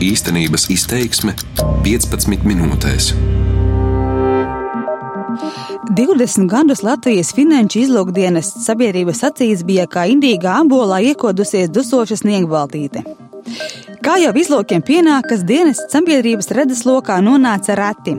Īstenības izteiksme 15 minūtēs. 20 gadus Latvijas finanšu izlūkdienas sabiedrības acīs bija kā indīga ambolā iekodusies dusoša sniegbaltīte. Kā jau izlūkiem pienākas, dienas sabiedrības redzeslokā nonāca reti.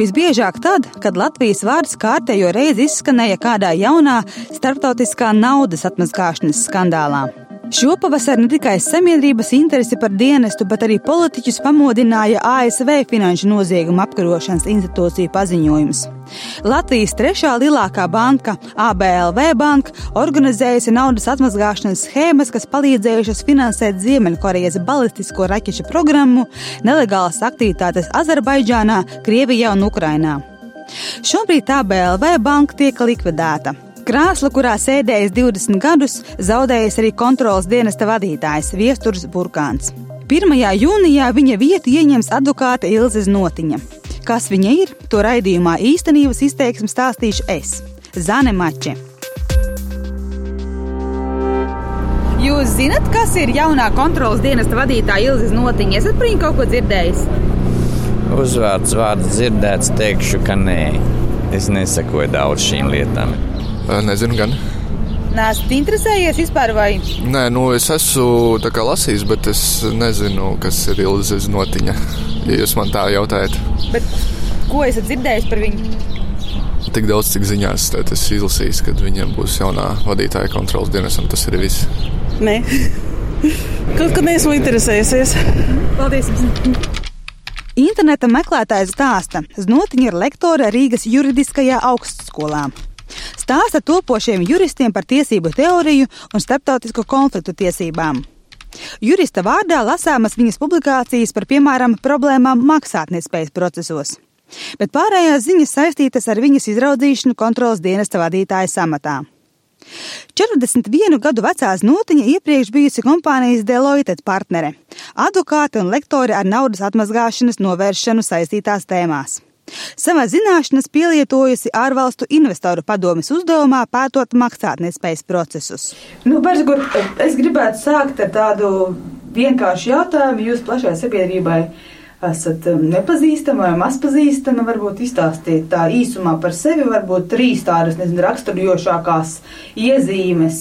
Visbiežāk tad, kad Latvijas vārds kārtējo reizi izskanēja kādā jaunā starptautiskā naudas atmazgāšanas skandālā. Šopavasar ne tikai sabiedrības interesi par dienestu, bet arī politiķus pamodināja ASV Finanšu noziegumu apkarošanas institūciju paziņojums. Latvijas trešā lielākā banka, ABLV banka, organizējusi naudas atmazgāšanas schēmas, kas palīdzējušas finansēt Ziemeļkorejas balistisko raķešu programmu, nelegālas aktivitātes Azerbaidžānā, Krievijā un Ukrainā. Šobrīd ABLV banka tiek likvidēta. Krāsla, kurā sēdējis 20 gadus, zaudējis arī kontrolas dienesta vadītājs Viesturs Burkāns. 1. jūnijā viņa vietu ieņems advokāte Ilze Notiņa. Kas viņa ir, to raidījumā īstenības izteiksmu stāstīšu es, Zane Mače. Jūs zinat, kas ir jaunā kontrolas dienesta vadītāja Ilze Notiņa? Esat par viņu kaut ko dzirdējis? Uzvārds vārds dzirdēts, teikšu, ka nē. Es nesakoju daudz šīm lietām. Nezinu, gan. Nē, interesējies vispār vai? Nē, nu es esmu lasījis, bet es nezinu, kas ir Ilzas notiņa. Ja jūs man tā jautājat, bet ko esat dzirdējis par viņu? Tik daudz, cik ziņās, tad es izlasīju, kad viņam būs jaunā vadītāja kontrolas dienas, un tas ir viss. Nē, kaut kad neesmu interesējies. Paldies! Interneta meklētājs stāsta, Znotiņa ir lektore Rīgas juridiskajā augstskolā. Stāsta topošiem juristiem par tiesību teoriju un starptautisko konfliktu tiesībām. Jurista vārdā lasāmas viņas publikācijas par, piemēram, problēmām maksātnespējas procesos. Bet pārējās ziņas saistītas ar viņas izraudzīšanu kontrolas dienesta vadītāja samatā. 41 gadu vecā notiņa iepriekš bijusi kompānijas Deloitte partnere, advokāte un lektore ar naudas atmazgāšanas novēršanu saistītās tēmās. Savā zināšanas pielietojusi ārvalstu investoru padomis uzdevumā pētot maksātnespējas procesus. Nu, Bersgur, es gribētu sākt ar tādu vienkāršu jautājumu jūs plašai sabiedrībai esat um, nepazīstama vai mazpazīstama, varbūt izstāstiet tā īsumā par sevi, varbūt trīs tādas, nezinu, raksturojošākās iezīmes,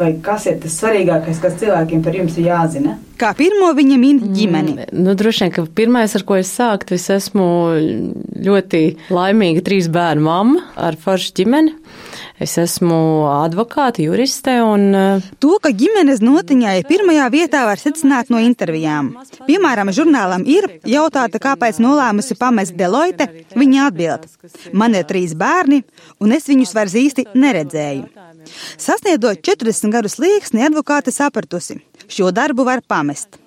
vai kas ir tas svarīgākais, kas cilvēkiem par jums ir jāzina? Kā pirmo viņa min mm, ģimeni? Mm, nu, droši vien, ka pirmais, ar ko es sāktu, es esmu ļoti laimīga trīs bērnu mamma ar foršu ģimeni. Es esmu advokāte, juriste un. Eh, to, ka ģimenes notiņā ir pirmajā vietā, var secināt no intervijām. Piemēram, žurnālam ir jautāta, kāpēc nolēmusi pamest Deloitte. Viņa atbild: Man ir trīs bērni, un es viņus vairs īsti neredzēju. Sasniedzot 40 gadus slieksni, advokāte sapratusi, šo darbu var pamest.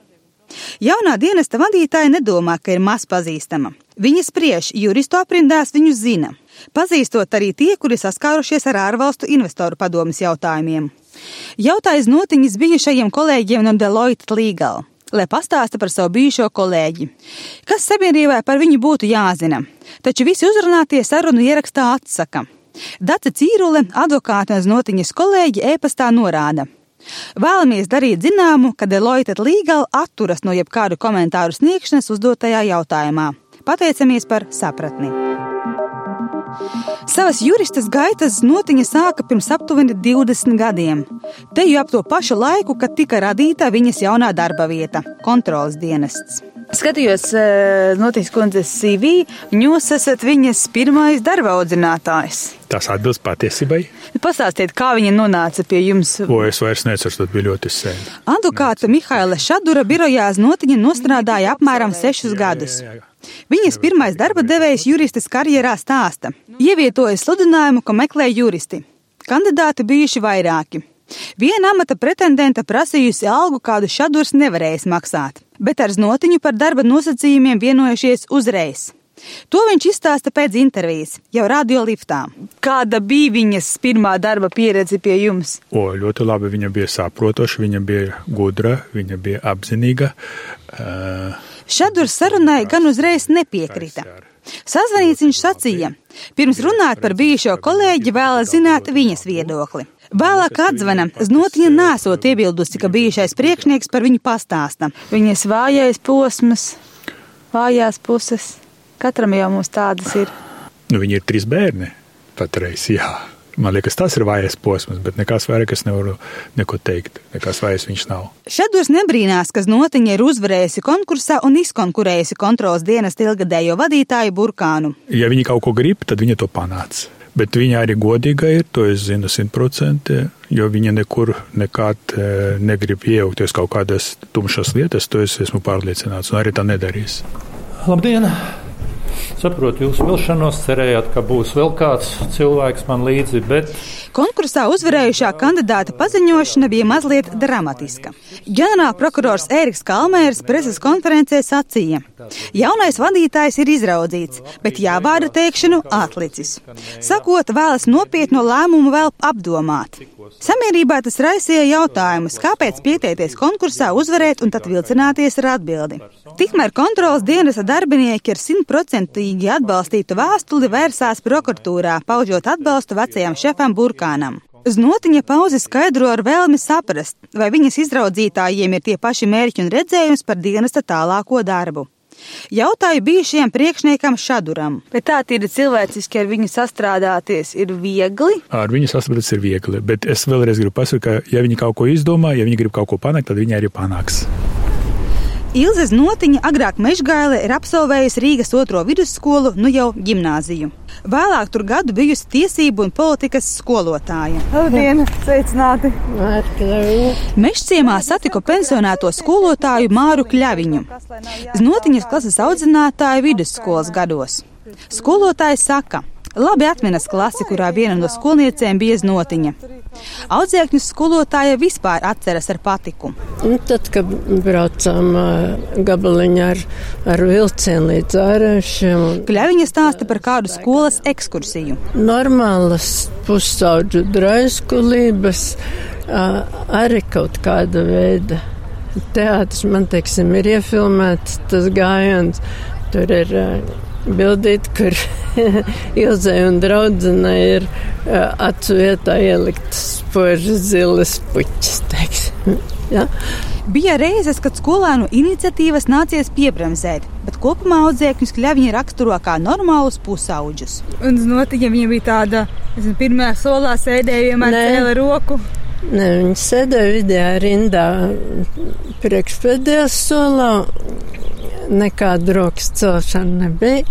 Jaunā dienesta vadītāja nedomā, ka ir maz pazīstama. Viņa spriež, juristu aprindās viņu zina pazīstot arī tie, kuri saskārušies ar ārvalstu investoru padomus jautājumiem. Jautājis notiņas bijušajiem kolēģiem no Deloitte Legal, lai pastāsta par savu bijušo kolēģi. Kas sabiedrībai par viņu būtu jāzina, taču visi uzrunātie sarunu ierakstā atsaka. Dace Cīrule, advokāte un notiņas kolēģi e-pastā norāda. Vēlamies darīt zināmu, ka Deloitte Legal atturas no jebkādu komentāru sniegšanas uzdotajā jautājumā. Pateicamies par sapratni! Savas juristas gaitas notiņa sāka pirms aptuveni 20 gadiem. Te jau ap to pašu laiku, kad tika radīta viņas jaunā darba vieta - kontrolas dienests. Skatījos, eh, notiks kundzes CV, jūs esat viņas pirmais darba audzinātājs. Tas atbilst patiesībai. Pastāstiet, kā viņa nonāca pie jums? O, es vairs neceru, tas bija ļoti sen. Advokāta Mihaila Šadura birojā Znotiņa nostrādāja apmēram sešus gadus. Jā, jā, jā. Viņas pirmais darba devējs juristas karjerā stāsta. Ievietoja sludinājumu, ko meklē juristi. Kandidāti bijuši vairāki. Viena amata pretendenta prasījusi algu, kādu šadurs nevarējis maksāt, bet ar znotiņu par darba nosacījumiem vienojušies uzreiz. To viņš izstāsta pēc intervijas, jau radio liftā. Kāda bija viņas pirmā darba pieredze pie jums? O, ļoti labi. Viņa bija saprotoša, viņa bija gudra, viņa bija apzinīga. Uh, Šadurs sarunai gan uzreiz nepiekrita. Sazvanīts viņš sacīja, pirms runāt par bijušo kolēģi vēlas zināt viņas viedokli. Vēlāk atzvana, Znotiņa nesot iebildusi, ka bijušais priekšnieks par viņu pastāsta. Viņas vājais posms, vājās puses. Katram jau mums tādas ir. Nu, viņi ir trīs bērni patreiz, jā. Man liekas, tas ir vājais posms, bet nekas vairāk es nevaru neko teikt. Nekas vājs viņš nav. Šados nebrīnās, ka Znotiņa ir uzvarējusi konkursā un izkonkurējusi kontrolas dienas ilgadējo vadītāju Burkānu. Ja viņi kaut ko grib, tad viņi to panāca. Bet viņa arī godīga ir, to es zinu simtprocentīgi, jo viņa nekur nekad e, negrib iejaukties kaut kādās tumšās lietās, to es esmu pārliecināts, un arī tā nedarīs. Labdien! Saprotu jūsu vilšanos, cerējāt, ka būs vēl kāds cilvēks man līdzi, bet. Konkursā uzvarējušā kandidāta paziņošana bija mazliet dramatiska. Ģenerālprokurors Ēriks Kalmērs preses konferencē sacīja: Jaunais vadītājs ir izraudzīts, bet jāvārda teikšanu atlicis. Sakot, vēlas nopietnu lēmumu vēl apdomāt. Samierībā tas raisīja jautājumus, kāpēc pieteikties konkursā, uzvarēt un tad vilcināties ar atbildi. Tikmēr kontrolas dienesta darbinieki ar simtprocentīgi atbalstītu vēstuli vērsās prokuratūrā, paužot atbalstu vecajam šefam Burkānam. Znotiņa pauzi skaidro ar vēlmi saprast, vai viņas izraudzītājiem ir tie paši mērķi un redzējums par dienesta tālāko darbu. Jautāju bijušajam priekšniekam Šaduram. Bet tā ir cilvēciski ar viņu sastrādāties, ir viegli. Ar viņu sastrādāties ir viegli, bet es vēlreiz gribu pasakāt, ka, ja viņi kaut ko izdomā, ja viņi grib kaut ko panākt, tad viņi arī panāks. Ilze Znotiņa agrāk Mežgaile ir absolvējusi Rīgas otro vidusskolu, nu jau gimnāziju. Vēlāk tur gadu bijusi tiesību un politikas skolotāja. Labdien, sveicināti! Mežciemā satiku pensionēto skolotāju Māru Kļaviņu. Znotiņas klases audzinātāju vidusskolas gados. Skolotājs saka, Labi atminas klasi, kurā viena no skolniecēm bija znotiņa. Audzēkņu skolotāja vispār atceras ar patiku. Un tad, kad braucām gabaliņā ar, ar vilcienu līdz ārēšiem. Kļaviņa stāsta par kādu skolas ekskursiju. Normālas pusaudžu draiskulības, arī kaut kāda veida. Teātris man, teiksim, ir iefilmēts tas gājiens. Tur ir bildīt, kur Ilzai un draudzenei ir acu vietā ieliktas spožas zilas puķis, teiksim. Ja? Bija reizes, kad skolēnu iniciatīvas nācies piebremzēt, bet kopumā audzēkņus kļaviņi raksturo kā normālus pusauģus. Un notiņa viņa bija tāda, nezinu, pirmajā solā sēdēja vienmēr cēla roku. Nē, viņa sēdēja vidējā rindā priekšpēdējā solā nekāda rokas celšana nebija.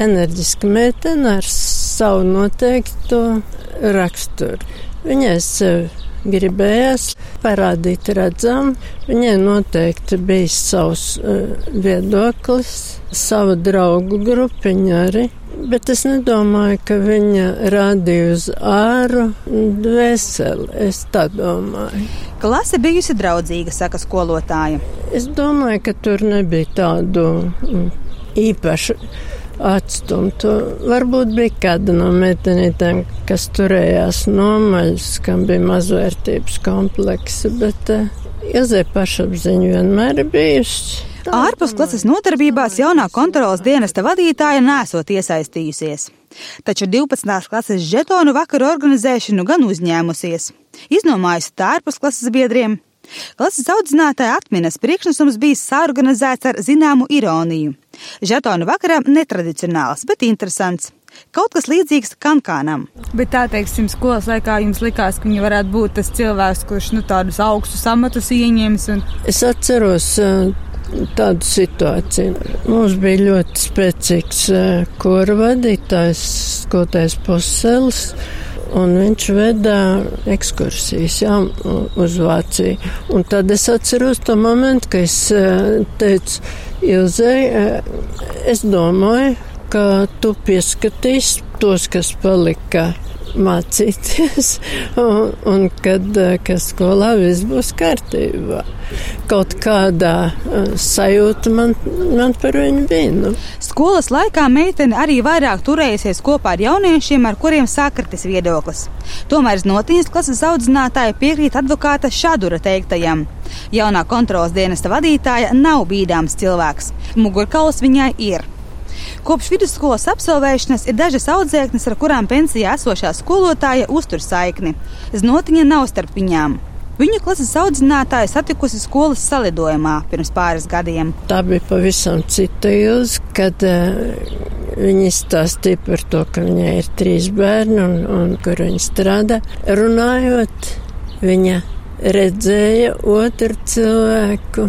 Enerģiska meitene ar savu noteikto raksturu. Viņai sevi gribējās parādīt redzam. Viņai noteikti bija savs uh, viedoklis, sava draugu grupiņa arī. Bet es nedomāju, ka viņa rādīja uz āru dvēseli. Es tā domāju. Klase bijusi draudzīga, saka skolotāja. Es domāju, ka tur nebija tādu mm, īpašu atstumtu. Varbūt bija kāda no meitenītēm, kas turējās nomaļas, kam bija mazvērtības kompleksi, bet uh, Ilzē pašapziņa vienmēr bijusi. Ārpus klases nodarbībās jaunā kontrolas dienesta vadītāja nesot iesaistījusies. Taču 12. klases žetonu vakaru organizēšanu gan uzņēmusies. Iznomājusi tā ārpus klases biedriem. Klases audzinātāja atminas priekšnesums bija saorganizēts ar zināmu ironiju. Žetonu vakarā netradicionāls, bet interesants. Kaut kas līdzīgs kankānam. Bet tā, teiksim, skolas laikā jums likās, ka viņa varētu būt tas cilvēks, kurš nu, tādus augstus amatus ieņems. Un... Es atceros tādu situāciju. Mums bija ļoti spēcīgs kora vadītājs, skotājs Posels. Un viņš veda ekskursijas jā, uz Vāciju. Un tad es atceros to momentu, kad es teicu Ilzei, es domāju, ka tu pieskatīsi tos, kas palika mācīties, un, un kad, kad skolā viss būs kārtībā. Kaut kādā sajūta man, man par viņu bija. Nu. Skolas laikā meitene arī vairāk turējusies kopā ar jauniešiem, ar kuriem sakritis viedoklis. Tomēr Znotiņas klases audzinātāja piekrīt advokāta Šadura teiktajam. Jaunā kontrolas dienesta vadītāja nav bīdāms cilvēks. Mugurkauls viņai ir. Kopš vidusskolas absolvēšanas ir dažas audzēknes, ar kurām pensijā esošā skolotāja uztur saikni. Znotiņa nav starp viņām. Viņu klases audzinātāja satikusi skolas salidojumā pirms pāris gadiem. Tā bija pavisam cita ilga, kad uh, viņi stāstīja par to, ka viņai ir trīs bērni un, un kur viņa strādā. Runājot, viņa redzēja otru cilvēku,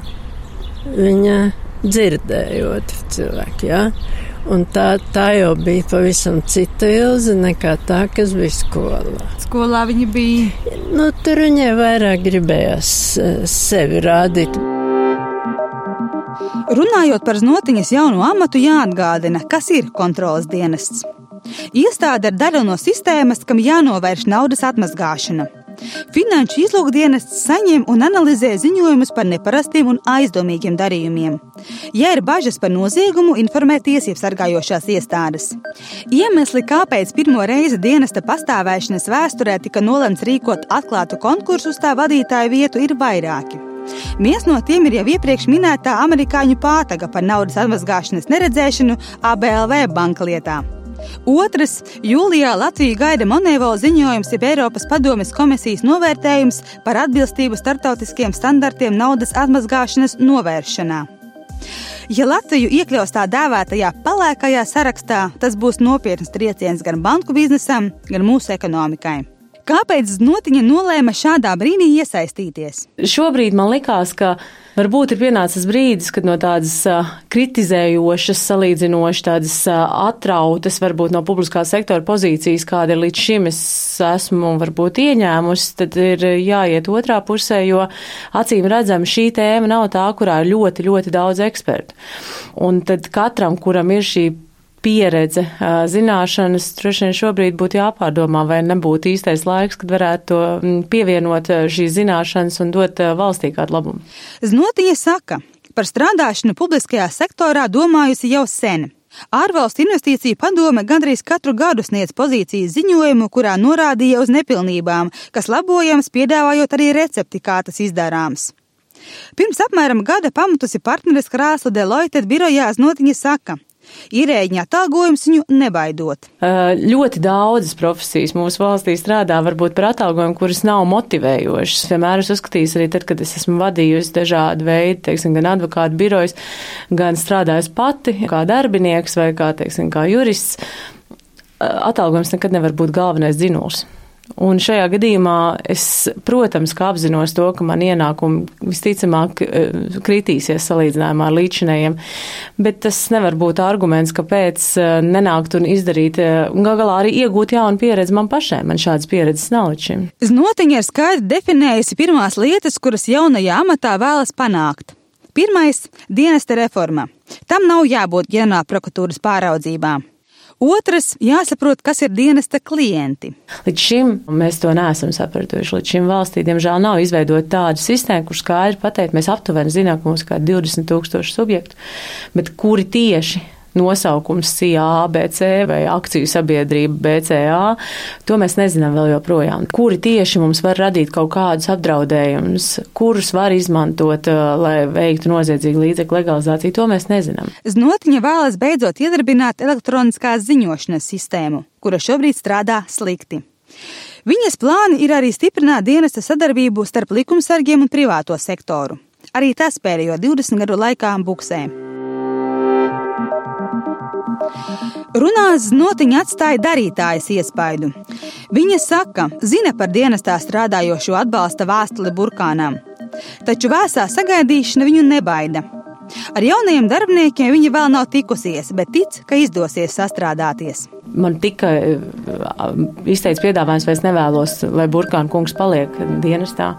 viņa dzirdēja otru cilvēku. Ja? Un tā, tā jau bija pavisam cita ilze nekā tā, kas bija skolā. Skolā viņa bija. Nu, tur viņai vairāk gribējās eh, sevi rādīt. Runājot par znotiņas jaunu amatu, jāatgādina, kas ir kontrolas dienests. Iestāde ir daļa no sistēmas, kam jānovērš naudas atmazgāšana. Finanšu izlūkdienests saņem un analizē ziņojumus par neparastiem un aizdomīgiem darījumiem. Ja ir bažas par noziegumu, informē tiesību sargājošās iestādes. Iemesli, kāpēc pirmo reizi dienesta pastāvēšanas vēsturē tika nolemts rīkot atklātu konkursu uz tā vadītāju vietu, ir vairāki. Viens no tiem ir jau iepriekš minētā amerikāņu pātaga par naudas atmazgāšanas neredzēšanu ABLV banka lietā. Otrs - jūlijā Latviju gaida Monevo ziņojums, jeb Eiropas padomes komisijas novērtējums par atbilstību starptautiskiem standartiem naudas atmazgāšanas novēršanā. Ja Latviju iekļaus tā dēvētajā pelēkajā sarakstā, tas būs nopietns trieciens gan banku biznesam, gan mūsu ekonomikai. Kāpēc Notiņa nolēma šādā brīdī iesaistīties? Šobrīd man likās, ka varbūt ir pienācis brīdis, kad no tādas kritizējošas, salīdzinoši tādas atrautas, varbūt no publiskā sektora pozīcijas, kāda ir līdz šim es esmu varbūt ieņēmusi, tad ir jāiet otrā pusē, jo acīm redzam šī tēma nav tā, kurā ir ļoti, ļoti daudz ekspertu. Un tad katram, kuram ir šī pieredze, zināšanas, droši vien šobrīd būtu jāpārdomā, vai nebūtu īstais laiks, kad varētu to pievienot šīs zināšanas un dot valstī kādu labumu. Znotiņa saka, par strādāšanu publiskajā sektorā domājusi jau sen. Ārvalstu investīciju padome gandrīz katru gadu sniedz pozīcijas ziņojumu, kurā norādīja uz nepilnībām, kas labojams, piedāvājot arī recepti, kā tas izdarāms. Pirms apmēram gada pamatusi partneris krāsla Deloitte birojā Znotiņa saka, Ierēģiņa atalgojums viņu nebaidot. Ļoti daudzas profesijas mūsu valstī strādā varbūt par atalgojumu, kuras nav motivējošas. Vienmēr es uzskatīju arī tad, kad es esmu vadījusi dažādu veidu, teiksim, gan advokātu birojas, gan strādājusi pati kā darbinieks vai kā, teiksim, kā jurists. Atalgojums nekad nevar būt galvenais dzinols. Un šajā gadījumā es, protams, apzinos to, ka man ienākumi visticamāk eh, kritīsies salīdzinājumā ar līdzinējiem, bet tas nevar būt arguments, kāpēc eh, nenākt un izdarīt, eh, un gal galā arī iegūt jaunu pieredzi man pašai. Man šādas pieredzes nav līdz šim. Znotiņa ir skaidri definējusi pirmās lietas, kuras jaunajā amatā vēlas panākt. Pirmais - dienesta reforma. Tam nav jābūt ģenerāla prokuratūras pāraudzībā. Otrs, jāsaprot, kas ir dienesta klienti. Līdz šim mēs to neesam sapratuši. Līdz šim valstī, diemžēl, nav izveidota tāda sistēma, kur skaidri pateikt, mēs aptuveni zinām, ka mums ir kaut kādi 20 tūkstoši subjektu, bet kuri tieši nosaukums CIA, ABC vai akciju sabiedrība BCA, to mēs nezinām vēl joprojām. Kuri tieši mums var radīt kaut kādus apdraudējumus, kurus var izmantot, uh, lai veiktu noziedzīgu līdzekļu legalizāciju, to mēs nezinām. Znotiņa vēlas beidzot iedarbināt elektroniskās ziņošanas sistēmu, kura šobrīd strādā slikti. Viņas plāni ir arī stiprināt dienesta sadarbību starp likumsargiem un privāto sektoru. Arī tas pēdējo 20 gadu laikā buksē. Runās notiņa atstāja darītājas iespaidu. Viņa saka, zina par dienestā strādājošo atbalsta vēstuli burkānām, taču vēsā sagaidīšana viņu nebaida. Ar jaunajiem darbiniekiem viņa vēl nav tikusies, bet tic, ka izdosies sastrādāties. Man tika izteikts piedāvājums, vai es nevēlos, lai Burkāna kungs paliek dienestā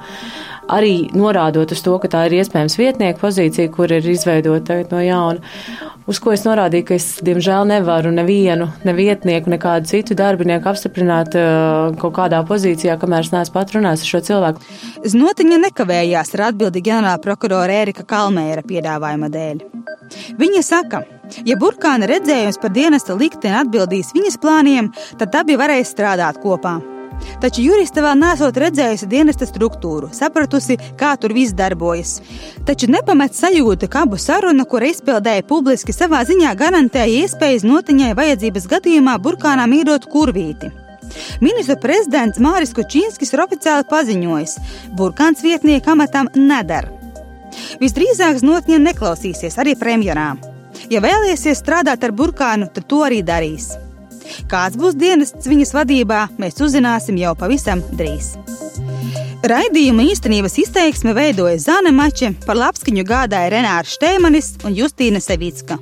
arī norādot uz to, ka tā ir iespējams vietnieku pozīcija, kur ir izveidota no jauna. Uz ko es norādīju, ka es, diemžēl, nevaru nevienu, ne vietnieku, nekādu citu darbinieku apstiprināt uh, kaut kādā pozīcijā, kamēr es neesmu pat runājis ar šo cilvēku. Znotiņa nekavējās ar atbildi ģenerāla prokurora Ērika Kalmēra piedāvājuma dēļ. Viņa saka, ja burkāna redzējums par dienesta likteni atbildīs viņas plāniem, tad abi varēs strādāt kopā. Taču juriste vēl nesot redzējusi dienesta struktūru, sapratusi, kā tur viss darbojas. Taču nepamet sajūta, ka abu saruna, kura izpildēja publiski, savā ziņā garantēja iespējas notiņai vajadzības gadījumā burkānām īrot kurvīti. Ministra prezidents Māris Kučinskis ir oficiāli paziņojis, burkāns vietnieka amatam nedara. Visdrīzāk Znotņa neklausīsies arī premjerā. Ja vēliesies strādāt ar burkānu, tad to arī darīs. Kāds būs dienests viņas vadībā, mēs uzzināsim jau pavisam drīz. Raidījuma īstenības izteiksme veidoja Zana Mače, par labskaņu gādāja Renārs Štēmanis un Justīna Sevicka.